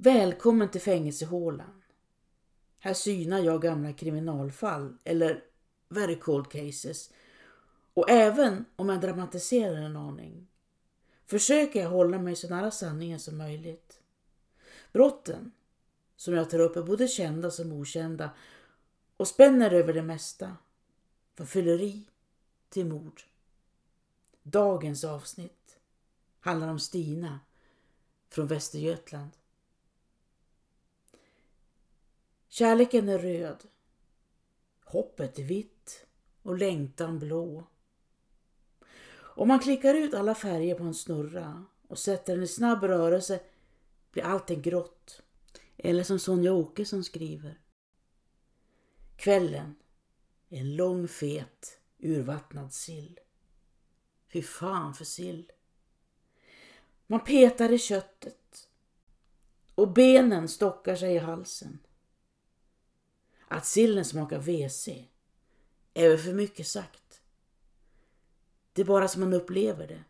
Välkommen till fängelsehålan. Här synar jag gamla kriminalfall eller very cold cases. Och även om jag dramatiserar en aning försöker jag hålla mig så nära sanningen som möjligt. Brotten som jag tar upp är både kända som okända och spänner över det mesta. Från fylleri till mord. Dagens avsnitt handlar om Stina från Västergötland. Kärleken är röd. Hoppet är vitt och längtan blå. Om man klickar ut alla färger på en snurra och sätter den i snabb rörelse blir allting grått. Eller som Sonja Åkesson skriver. Kvällen är en lång fet urvattnad sill. Fy fan för sill. Man petar i köttet och benen stockar sig i halsen. Att sillen smakar WC är väl för mycket sagt. Det är bara som man upplever det.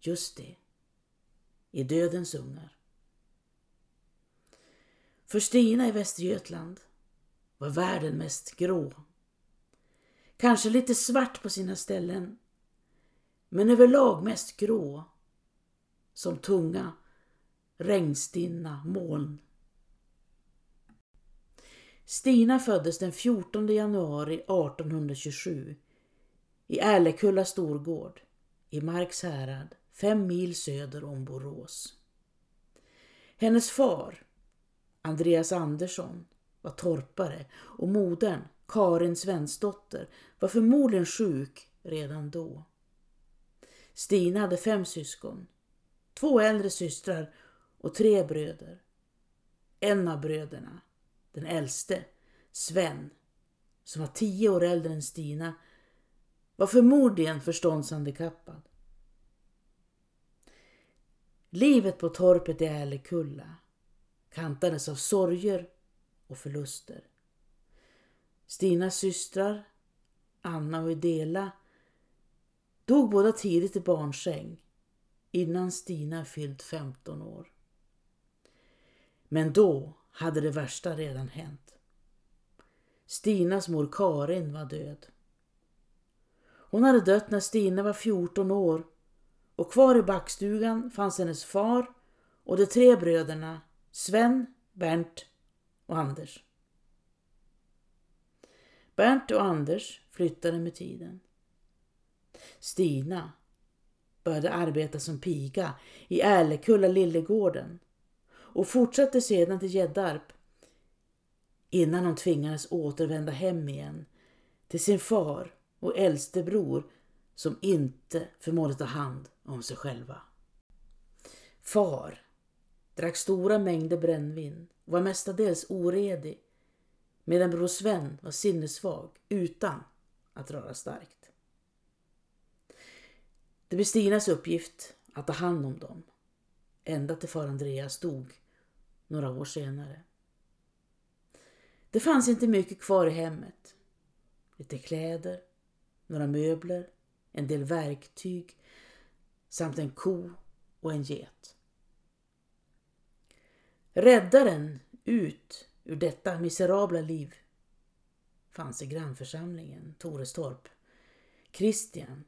Just det. I dödens ungar. För Stina i Västergötland var världen mest grå. Kanske lite svart på sina ställen, men överlag mest grå. Som tunga, regnstinna moln. Stina föddes den 14 januari 1827 i Ärlekulla storgård i Marks härad, fem mil söder om Borås. Hennes far, Andreas Andersson, var torpare och modern, Karin Svensdotter, var förmodligen sjuk redan då. Stina hade fem syskon, två äldre systrar och tre bröder. En av bröderna, den äldste, Sven, som var tio år äldre än Stina, var förmodligen förståndshandikappad. Livet på torpet i Älekulla kantades av sorger och förluster. Stinas systrar, Anna och Idela, dog båda tidigt i barnsäng innan Stina fyllt 15 år. Men då hade det värsta redan hänt. Stinas mor Karin var död. Hon hade dött när Stina var 14 år och kvar i backstugan fanns hennes far och de tre bröderna Sven, Bernt och Anders. Bernt och Anders flyttade med tiden. Stina började arbeta som piga i Älekulla-Lillegården och fortsatte sedan till Gäddarp innan hon tvingades återvända hem igen till sin far och äldste bror som inte förmådde ta hand om sig själva. Far drack stora mängder brännvin och var mestadels oredig medan bror Sven var sinnessvag utan att röra starkt. Det blev Stinas uppgift att ta hand om dem ända till far Andreas dog några år senare. Det fanns inte mycket kvar i hemmet. Lite kläder, några möbler, en del verktyg samt en ko och en get. Räddaren ut ur detta miserabla liv fanns i grannförsamlingen Torestorp. Christian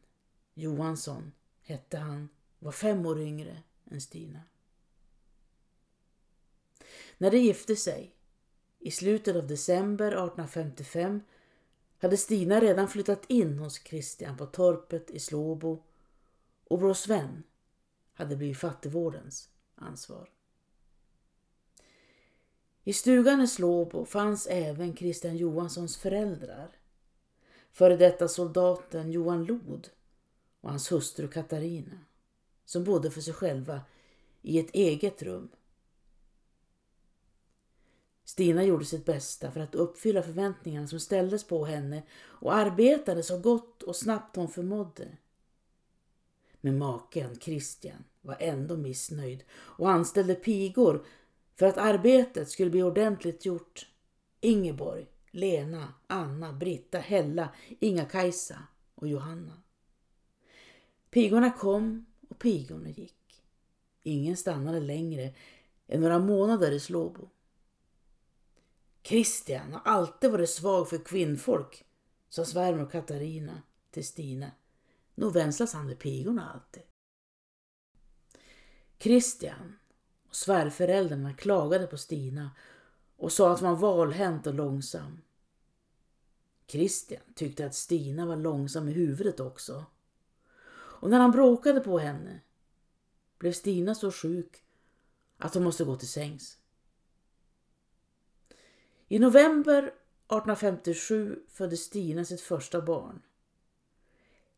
Johansson hette han, var fem år yngre än Stina. När de gifte sig i slutet av december 1855 hade Stina redan flyttat in hos Christian på torpet i Slåbo och bror Sven hade blivit fattigvårdens ansvar. I stugan i Slåbo fanns även Christian Johanssons föräldrar. Före detta soldaten Johan Lod och hans hustru Katarina som bodde för sig själva i ett eget rum. Stina gjorde sitt bästa för att uppfylla förväntningarna som ställdes på henne och arbetade så gott och snabbt hon förmådde. Men maken, Christian, var ändå missnöjd och anställde pigor för att arbetet skulle bli ordentligt gjort. Ingeborg, Lena, Anna, Britta, Hella, Inga-Kajsa och Johanna. Pigorna kom och pigorna gick. Ingen stannade längre än några månader i Slåbo. Christian har alltid varit svag för kvinnfolk, sa svärmor Katarina till Stina. Nog vänslas han med pigorna alltid. Christian och svärföräldrarna klagade på Stina och sa att hon var valhänt och långsam. Christian tyckte att Stina var långsam i huvudet också. Och när han bråkade på henne blev Stina så sjuk att hon måste gå till sängs. I november 1857 födde Stina sitt första barn.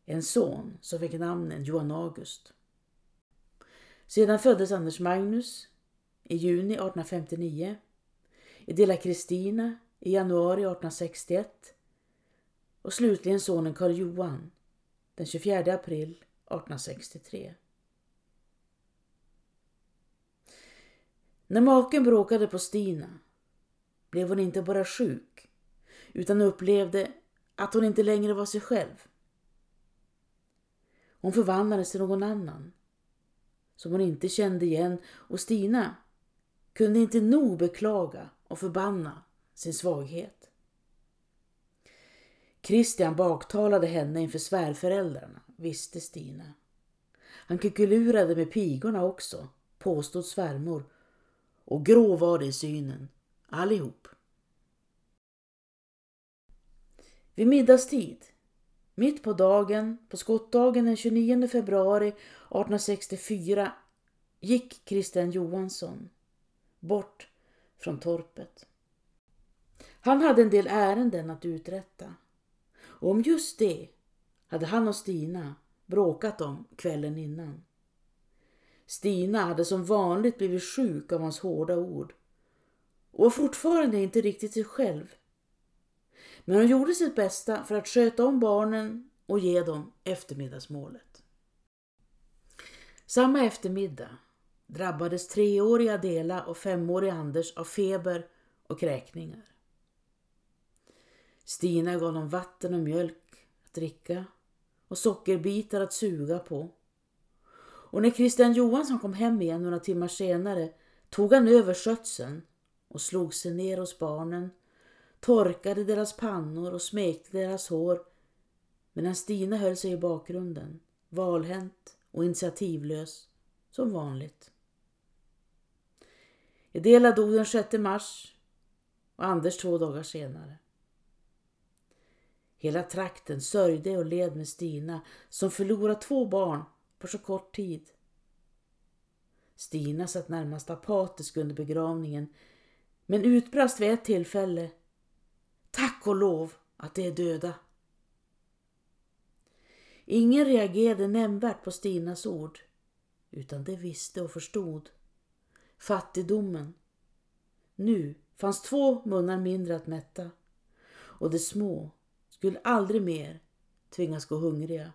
En son som fick namnen Johan August. Sedan föddes Anders Magnus i juni 1859, Edela Kristina i januari 1861 och slutligen sonen Karl Johan den 24 april 1863. När maken bråkade på Stina blev hon inte bara sjuk utan upplevde att hon inte längre var sig själv. Hon förvandlades till någon annan som hon inte kände igen och Stina kunde inte nog beklaga och förbanna sin svaghet. Christian baktalade henne inför svärföräldrarna, visste Stina. Han kuckelurade med pigorna också, påstod svärmor. Och grå var det i synen, allihop. Vid middagstid, mitt på dagen, på skottdagen den 29 februari 1864, gick Christian Johansson bort från torpet. Han hade en del ärenden att uträtta. Och om just det hade han och Stina bråkat om kvällen innan. Stina hade som vanligt blivit sjuk av hans hårda ord och var fortfarande inte riktigt sig själv. Men hon gjorde sitt bästa för att sköta om barnen och ge dem eftermiddagsmålet. Samma eftermiddag drabbades treåriga Adela och femåriga Anders av feber och kräkningar. Stina gav dem vatten och mjölk att dricka och sockerbitar att suga på. Och när Christian Johansson kom hem igen några timmar senare tog han över skötseln och slog sig ner hos barnen, torkade deras pannor och smekte deras hår medan Stina höll sig i bakgrunden, valhänt och initiativlös som vanligt. Edela dog den 6 mars och Anders två dagar senare. Hela trakten sörjde och led med Stina som förlorat två barn på så kort tid. Stina satt närmast apatisk under begravningen men utbrast vid ett tillfälle Tack och lov att de är döda. Ingen reagerade nämnvärt på Stinas ord utan de visste och förstod. Fattigdomen. Nu fanns två munnar mindre att mätta och de små skulle aldrig mer tvingas gå hungriga.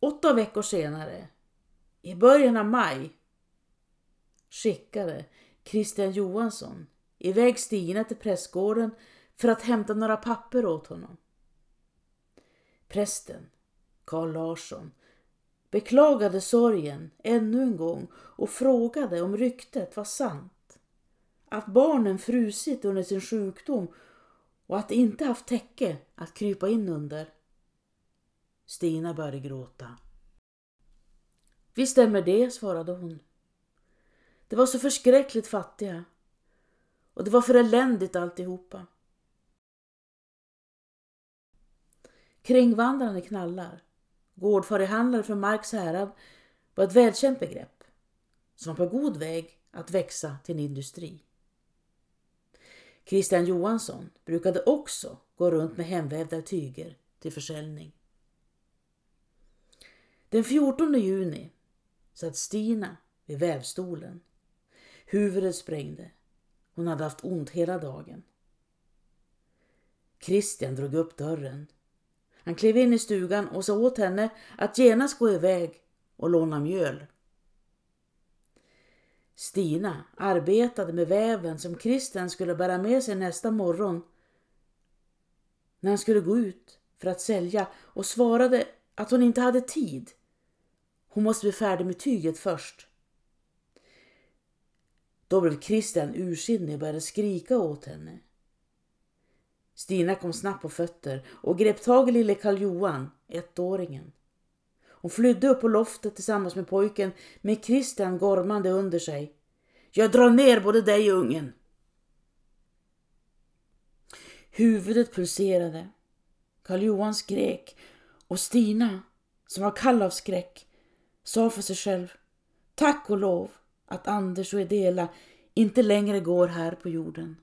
Åtta veckor senare, i början av maj, skickade Christian Johansson iväg Stina till prästgården för att hämta några papper åt honom. Prästen, Carl Larsson, beklagade sorgen ännu en gång och frågade om ryktet var sant att barnen frusit under sin sjukdom och att de inte haft täcke att krypa in under. Stina började gråta. Visst stämmer det, svarade hon. Det var så förskräckligt fattiga. Och det var för eländigt alltihopa. Kringvandrande knallar, gårdfarihandlare från Marks härad var ett välkänt begrepp som var på god väg att växa till en industri. Christian Johansson brukade också gå runt med hemvävda tyger till försäljning. Den 14 juni satt Stina vid vävstolen. Huvudet sprängde. Hon hade haft ont hela dagen. Christian drog upp dörren. Han klev in i stugan och sa åt henne att genast gå iväg och låna mjöl Stina arbetade med väven som Christian skulle bära med sig nästa morgon när han skulle gå ut för att sälja och svarade att hon inte hade tid. Hon måste bli färdig med tyget först. Då blev Christian ursinnig och började skrika åt henne. Stina kom snabbt på fötter och grep tag i lille Karl Johan, ettåringen. Hon flydde upp på loftet tillsammans med pojken med Christian gormande under sig. Jag drar ner både dig och ungen. Huvudet pulserade. Karl Johan skrek och Stina, som var kall av skräck, sa för sig själv Tack och lov att Anders och Edela inte längre går här på jorden.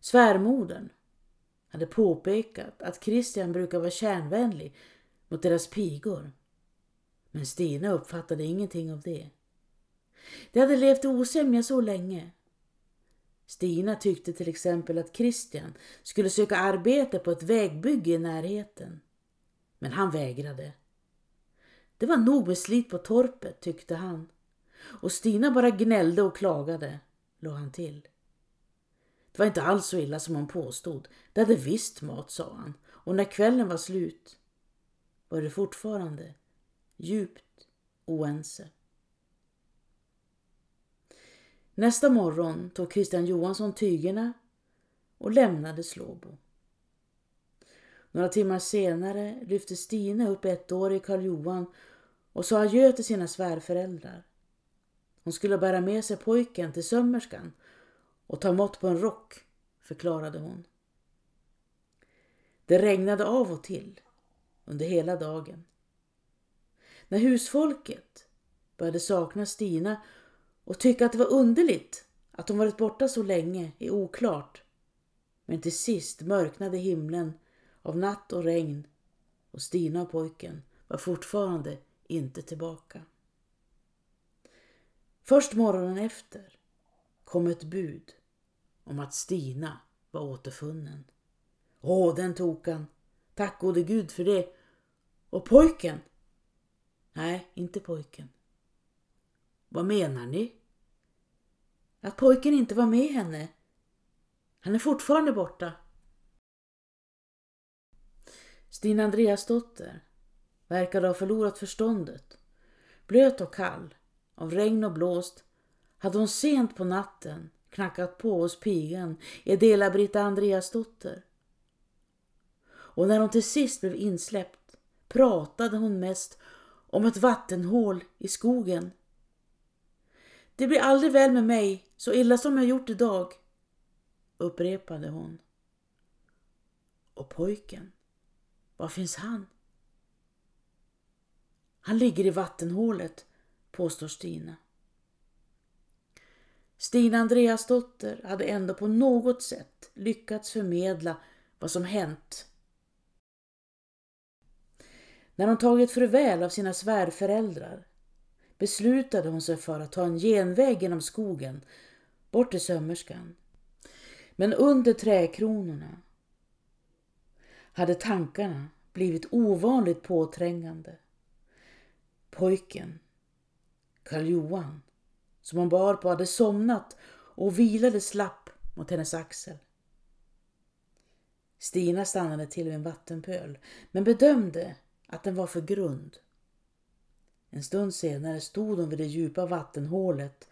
Svärmodern hade påpekat att Christian brukar vara kärnvänlig mot deras pigor. Men Stina uppfattade ingenting av det. De hade levt i osämja så länge. Stina tyckte till exempel att Christian skulle söka arbete på ett vägbygge i närheten. Men han vägrade. Det var nog med slit på torpet, tyckte han. Och Stina bara gnällde och klagade, lade han till. Det var inte alls så illa som hon påstod. Det hade visst mat, sa han. Och när kvällen var slut var det fortfarande djupt oense. Nästa morgon tog Christian Johansson tygerna och lämnade Slåbo. Några timmar senare lyfte Stina upp ettårige Karl Johan och sa adjö till sina svärföräldrar. Hon skulle bära med sig pojken till sömmerskan och ta mått på en rock, förklarade hon. Det regnade av och till under hela dagen. När husfolket började sakna Stina och tycka att det var underligt att hon varit borta så länge är oklart. Men till sist mörknade himlen av natt och regn och Stina och pojken var fortfarande inte tillbaka. Först morgonen efter kom ett bud om att Stina var återfunnen. Åh, den tokan! Tack gode gud för det. Och pojken? Nej, inte pojken. Vad menar ni? Att pojken inte var med henne. Han är fortfarande borta. Stina Andreasdotter verkade ha förlorat förståndet. Blöt och kall, av regn och blåst, hade hon sent på natten knackat på hos pigan Edela Britta Andreasdotter. Och när hon till sist blev insläppt pratade hon mest om ett vattenhål i skogen. Det blir aldrig väl med mig, så illa som jag gjort idag, upprepade hon. Och pojken, var finns han? Han ligger i vattenhålet, påstår Stina. Stina Andreasdotter hade ändå på något sätt lyckats förmedla vad som hänt. När hon tagit farväl av sina svärföräldrar beslutade hon sig för att ta en genväg genom skogen bort till sömmerskan. Men under träkronorna hade tankarna blivit ovanligt påträngande. Pojken, Karl Johan, som hon bar på hade somnat och vilade slapp mot hennes axel. Stina stannade till vid en vattenpöl men bedömde att den var för grund. En stund senare stod hon vid det djupa vattenhålet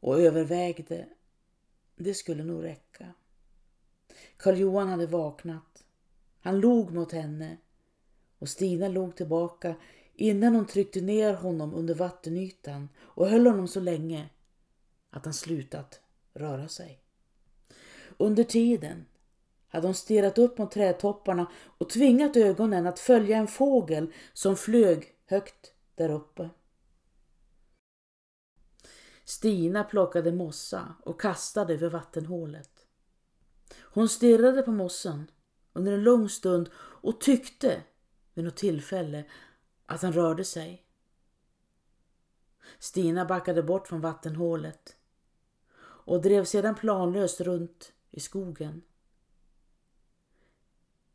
och övervägde. Det skulle nog räcka. Karl Johan hade vaknat. Han log mot henne och Stina log tillbaka innan hon tryckte ner honom under vattenytan och höll honom så länge att han slutat röra sig. Under tiden hade hon stirrat upp mot trädtopparna och tvingat ögonen att följa en fågel som flög högt där uppe. Stina plockade mossa och kastade över vattenhålet. Hon stirrade på mossan under en lång stund och tyckte vid något tillfälle att han rörde sig. Stina backade bort från vattenhålet och drev sedan planlöst runt i skogen.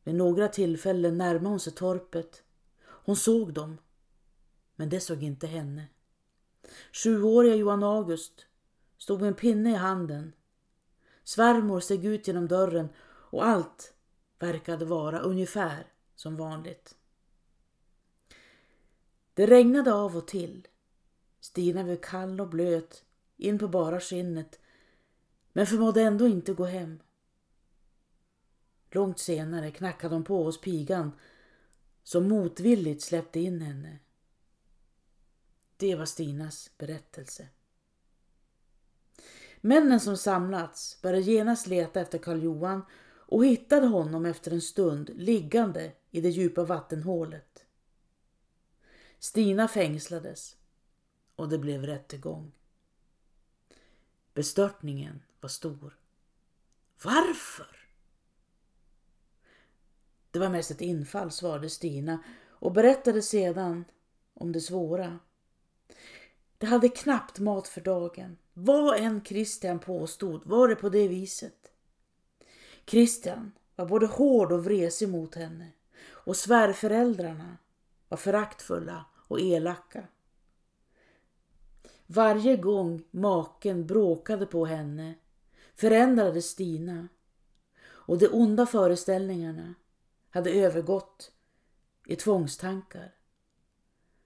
Vid några tillfällen närmade hon sig torpet. Hon såg dem, men det såg inte henne. Sjuåriga Johan August stod med en pinne i handen. Svärmor steg ut genom dörren och allt verkade vara ungefär som vanligt. Det regnade av och till. Stina blev kall och blöt in på bara skinnet men förmådde ändå inte gå hem. Långt senare knackade hon på hos pigan som motvilligt släppte in henne. Det var Stinas berättelse. Männen som samlats började genast leta efter Karl Johan och hittade honom efter en stund liggande i det djupa vattenhålet. Stina fängslades och det blev rättegång. Bestörtningen var stor. Varför? Det var mest ett infall, svarade Stina och berättade sedan om det svåra. De hade knappt mat för dagen. Vad än Christian påstod var det på det viset. Christian var både hård och vresig mot henne och svärföräldrarna var föraktfulla och elaka. Varje gång maken bråkade på henne förändrades Stina och de onda föreställningarna hade övergått i tvångstankar.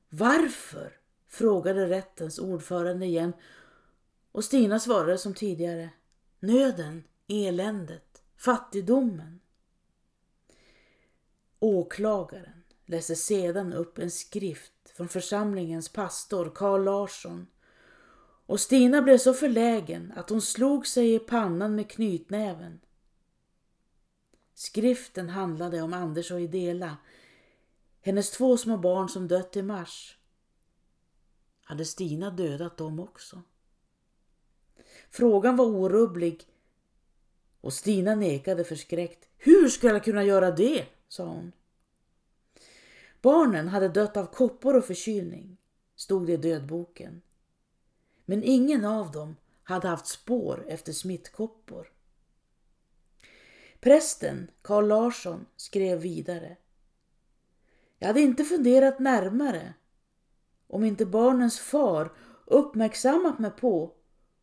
Varför? frågade rättens ordförande igen och Stina svarade som tidigare. Nöden, eländet, fattigdomen. Åklagaren läste sedan upp en skrift från församlingens pastor Carl Larsson och Stina blev så förlägen att hon slog sig i pannan med knytnäven. Skriften handlade om Anders och Idela, hennes två små barn som dött i mars. Hade Stina dödat dem också? Frågan var orubblig och Stina nekade förskräckt. Hur skulle jag kunna göra det? sa hon. Barnen hade dött av koppor och förkylning, stod det i dödboken. Men ingen av dem hade haft spår efter smittkoppor. Prästen, Carl Larsson, skrev vidare. Jag hade inte funderat närmare om inte barnens far uppmärksammat mig på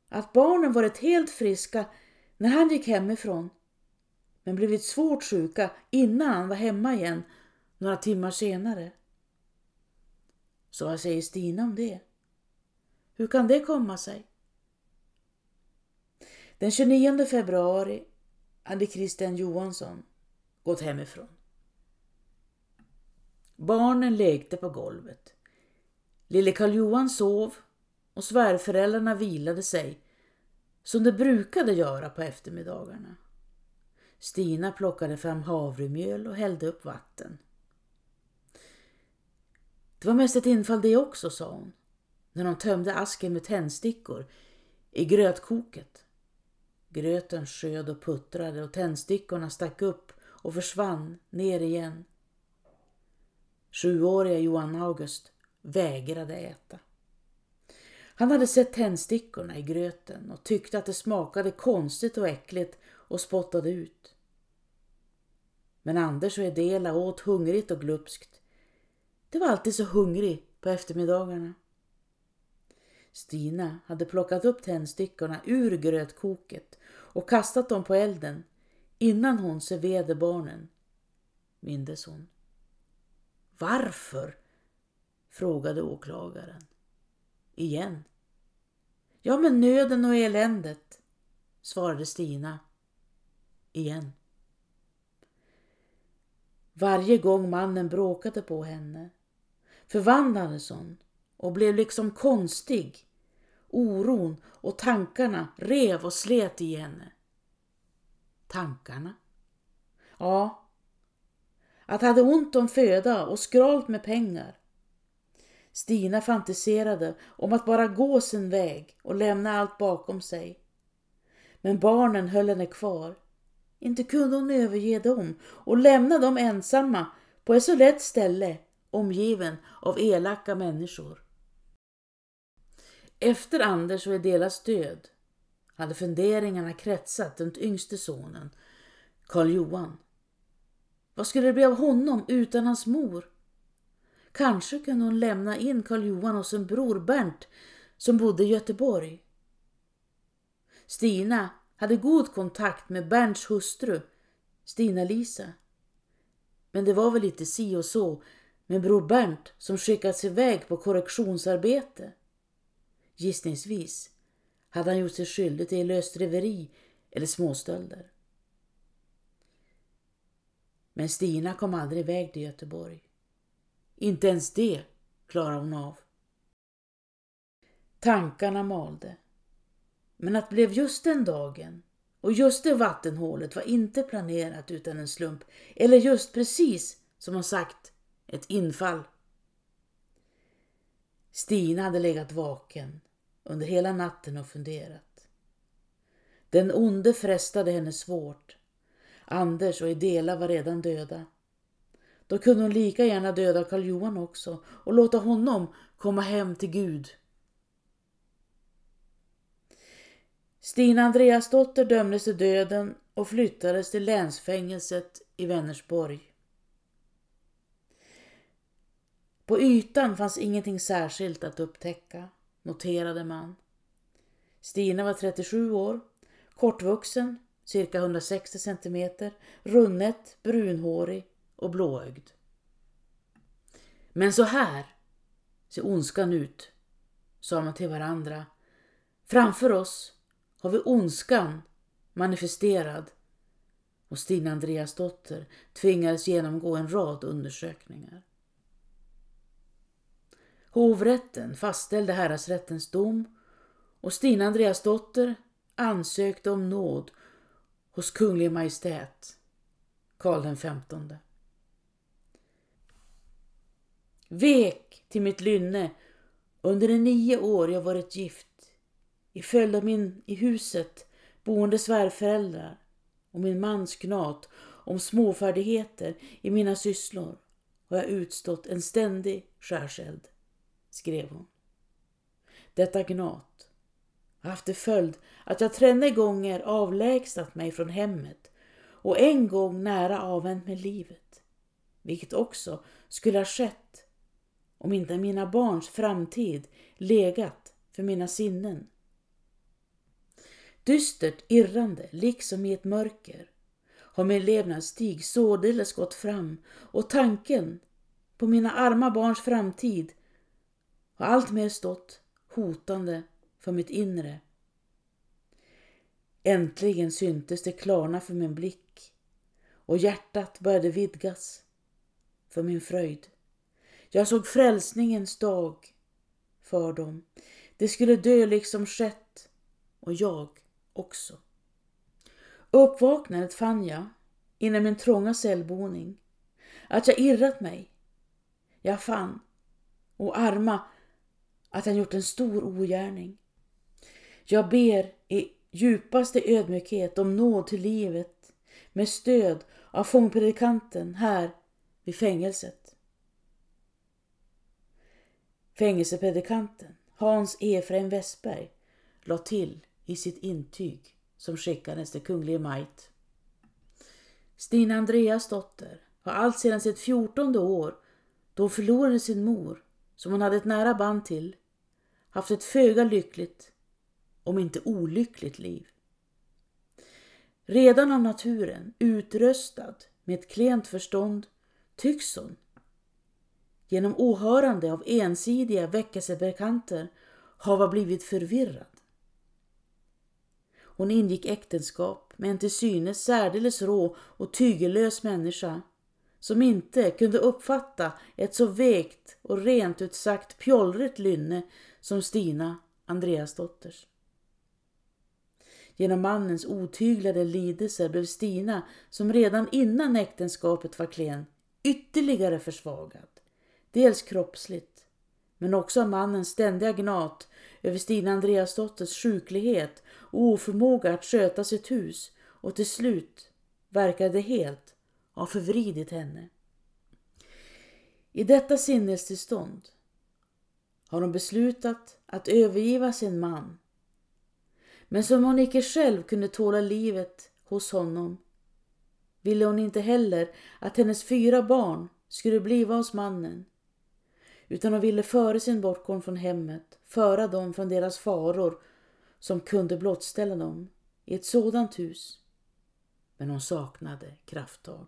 att barnen varit helt friska när han gick hemifrån men blivit svårt sjuka innan han var hemma igen några timmar senare. Så vad säger Stina om det? Hur kan det komma sig? Den 29 februari hade Christian Johansson gått hemifrån. Barnen lekte på golvet. Lille Karl Johan sov och svärföräldrarna vilade sig som det brukade göra på eftermiddagarna. Stina plockade fram havremjöl och hällde upp vatten. Det var mest ett infall det också, sa hon, när hon tömde asken med tändstickor i grötkoket. Gröten sjöd och puttrade och tändstickorna stack upp och försvann ner igen. Sjuåriga Johan August vägrade äta. Han hade sett tändstickorna i gröten och tyckte att det smakade konstigt och äckligt och spottade ut. Men Anders och Edela åt hungrigt och glupskt. Det var alltid så hungrig på eftermiddagarna. Stina hade plockat upp tändstickorna ur grötkoket och kastat dem på elden innan hon serverade barnen, mindes hon. Varför? frågade åklagaren. Igen. Ja, men nöden och eländet, svarade Stina. Igen. Varje gång mannen bråkade på henne förvandlades hon och blev liksom konstig. Oron och tankarna rev och slet i henne. Tankarna? Ja, att hade ont om föda och skralt med pengar. Stina fantiserade om att bara gå sin väg och lämna allt bakom sig. Men barnen höll henne kvar. Inte kunde hon överge dem och lämna dem ensamma på ett så lätt ställe omgiven av elaka människor. Efter Anders och Edelas död hade funderingarna kretsat runt yngste sonen, Karl Johan. Vad skulle det bli av honom utan hans mor? Kanske kunde hon lämna in Karl Johan hos en bror Bernt som bodde i Göteborg. Stina hade god kontakt med Bernts hustru, Stina-Lisa. Men det var väl lite si och så med bror Bernt som skickats iväg på korrektionsarbete. Gissningsvis hade han gjort sig skyldig till lösdriveri eller småstölder. Men Stina kom aldrig iväg till Göteborg. Inte ens det klarade hon av. Tankarna malde. Men att det blev just den dagen och just det vattenhålet var inte planerat utan en slump. Eller just precis som hon sagt, ett infall. Stina hade legat vaken under hela natten och funderat. Den onde frestade henne svårt. Anders och Idela var redan döda. Då kunde hon lika gärna döda Karl Johan också och låta honom komma hem till Gud. Stina Andreasdotter dömdes till döden och flyttades till länsfängelset i Vänersborg. På ytan fanns ingenting särskilt att upptäcka, noterade man. Stina var 37 år, kortvuxen, cirka 160 centimeter, runnet, brunhårig och blåögd. Men så här ser ondskan ut, sa man till varandra. Framför oss har vi ondskan manifesterad och Stina Andreasdotter tvingades genomgå en rad undersökningar. Hovrätten fastställde häradsrättens dom och Stina Andreasdotter ansökte om nåd hos Kunglig Majestät Karl den femtonde. Vek till mitt lynne under de nio år jag varit gift i följd av min i huset boende svärföräldrar och min mans gnat om småfärdigheter i mina sysslor har jag utstått en ständig skärseld, skrev hon. Detta gnat har haft till följd att jag tränne gånger avlägsnat mig från hemmet och en gång nära avvänt mig livet, vilket också skulle ha skett om inte mina barns framtid legat för mina sinnen Dystert irrande, liksom i ett mörker, har min levnadsstig således gått fram och tanken på mina arma barns framtid har alltmer stått hotande för mitt inre. Äntligen syntes det klarna för min blick och hjärtat började vidgas för min fröjd. Jag såg frälsningens dag för dem. Det skulle dö liksom skett och jag också. Uppvaknandet fann jag inom min trånga cellboning att jag irrat mig. Jag fann, och arma, att han gjort en stor ogärning. Jag ber i djupaste ödmjukhet om nåd till livet med stöd av fångpredikanten här vid fängelset. Fängelsepredikanten Hans Efraim Westberg la till i sitt intyg som skickades till kunglige Majt. Stina Andreas dotter har allt sedan sitt fjortonde år, då hon förlorade sin mor, som hon hade ett nära band till, haft ett föga lyckligt, om inte olyckligt liv. Redan av naturen utröstad med ett klent förstånd tycks hon, genom åhörande av ensidiga väckelsebekanter, hava blivit förvirrad. Hon ingick äktenskap med en till synes särdeles rå och tygellös människa som inte kunde uppfatta ett så vekt och rent ut sagt pjollrigt lynne som Stina, Andreas dotters. Genom mannens otyglade lidelser blev Stina, som redan innan äktenskapet var klen, ytterligare försvagad. Dels kroppsligt, men också av mannens ständiga gnat över Stina Andreasdotters sjuklighet och oförmåga att sköta sitt hus och till slut verkade helt ha förvridit henne. I detta sinnestillstånd har hon beslutat att övergiva sin man. Men som hon icke själv kunde tåla livet hos honom ville hon inte heller att hennes fyra barn skulle bliva hos mannen utan hon ville före sin bortgång från hemmet föra dem från deras faror som kunde blottställa dem i ett sådant hus. Men hon saknade krafttag.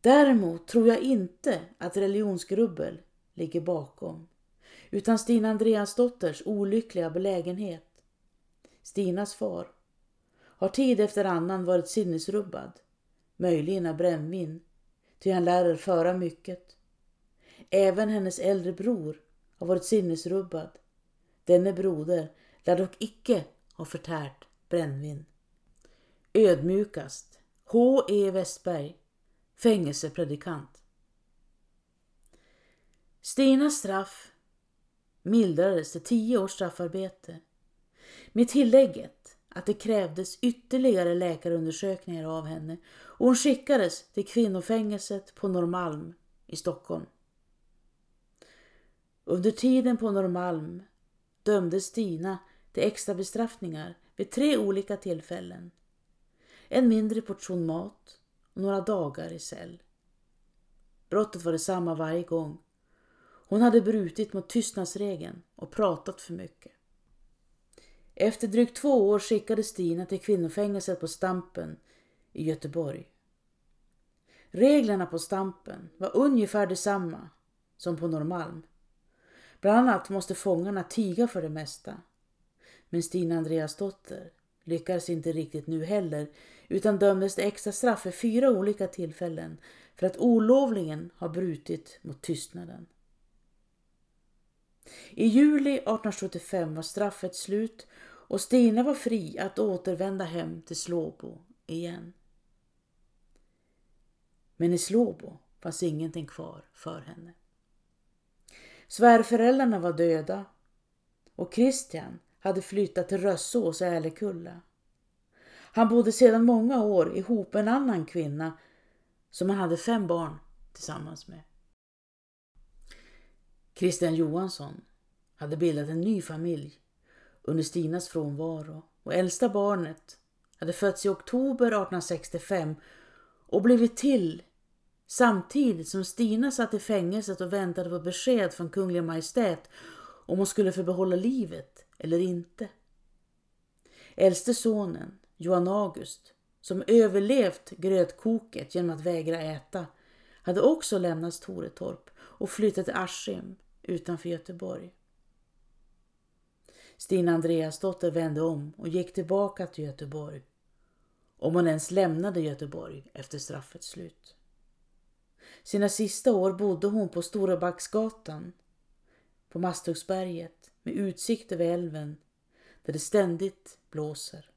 Däremot tror jag inte att religionsgrubbel ligger bakom, utan Stina Andreasdotters olyckliga belägenhet. Stinas far har tid efter annan varit sinnesrubbad, möjligen av brännvin, ty han lär föra mycket. Även hennes äldre bror har varit sinnesrubbad. Denne broder lär dock icke ha förtärt brännvin. Ödmjukast H. E. Westberg, fängelsepredikant. Stinas straff mildrades till tio års straffarbete med tillägget att det krävdes ytterligare läkarundersökningar av henne och hon skickades till kvinnofängelset på Norrmalm i Stockholm. Under tiden på Norrmalm dömdes Stina till extra bestraffningar vid tre olika tillfällen. En mindre portion mat och några dagar i cell. Brottet var detsamma varje gång. Hon hade brutit mot tystnadsregeln och pratat för mycket. Efter drygt två år skickades Stina till kvinnofängelset på Stampen i Göteborg. Reglerna på Stampen var ungefär detsamma som på Norrmalm. Bland annat måste fångarna tiga för det mesta. Men Stina Andreasdotter lyckades inte riktigt nu heller utan dömdes till extra straff för fyra olika tillfällen för att olovligen ha brutit mot tystnaden. I juli 1875 var straffet slut och Stina var fri att återvända hem till Slåbo igen. Men i Slåbo fanns ingenting kvar för henne. Svärföräldrarna var döda och Christian hade flyttat till Rössås och Älekulla. Han bodde sedan många år ihop med en annan kvinna som han hade fem barn tillsammans med. Christian Johansson hade bildat en ny familj under Stinas frånvaro och äldsta barnet hade fötts i oktober 1865 och blivit till samtidigt som Stina satt i fängelset och väntade på besked från Kungliga Majestät om hon skulle få behålla livet eller inte. Äldste sonen, Johan August, som överlevt grötkoket genom att vägra äta, hade också lämnat Toretorp och flyttat till Askim utanför Göteborg. Stina Andreasdotter vände om och gick tillbaka till Göteborg. Om hon ens lämnade Göteborg efter straffets slut. Sina sista år bodde hon på Storabacksgatan på Masthuggsberget med utsikt över älven där det ständigt blåser.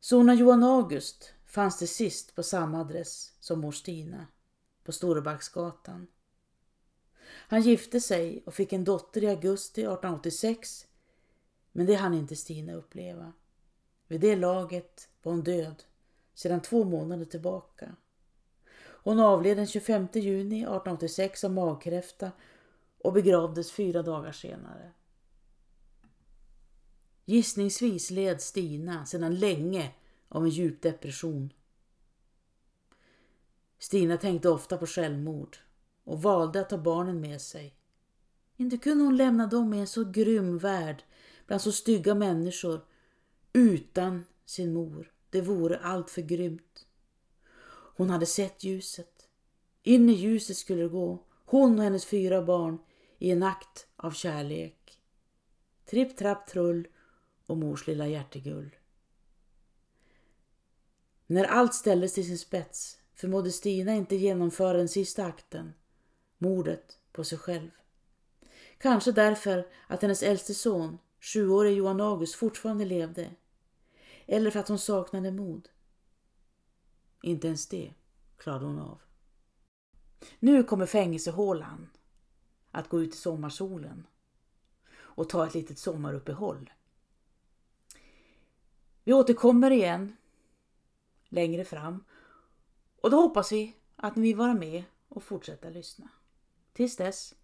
Sona Johan August fanns det sist på samma adress som mor Stina på Storebacksgatan. Han gifte sig och fick en dotter i augusti 1886 men det hann inte Stina uppleva. Vid det laget var hon död sedan två månader tillbaka. Hon avled den 25 juni 1886 av magkräfta och begravdes fyra dagar senare. Gissningsvis led Stina sedan länge av en djup depression. Stina tänkte ofta på självmord och valde att ta barnen med sig. Inte kunde hon lämna dem i en så grym värld bland så stygga människor utan sin mor. Det vore allt för grymt. Hon hade sett ljuset. In i ljuset skulle det gå, hon och hennes fyra barn, i en akt av kärlek. Tripp, trapp, trull och mors lilla hjärtegull. När allt ställdes till sin spets förmådde Stina inte genomföra den sista akten, mordet på sig själv. Kanske därför att hennes äldste son, sjuårige Johan August, fortfarande levde. Eller för att hon saknade mod. Inte ens det klarade hon av. Nu kommer fängelsehålan att gå ut i sommarsolen och ta ett litet sommaruppehåll. Vi återkommer igen längre fram och då hoppas vi att ni vill vara med och fortsätta lyssna. Tills dess,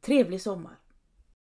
trevlig sommar!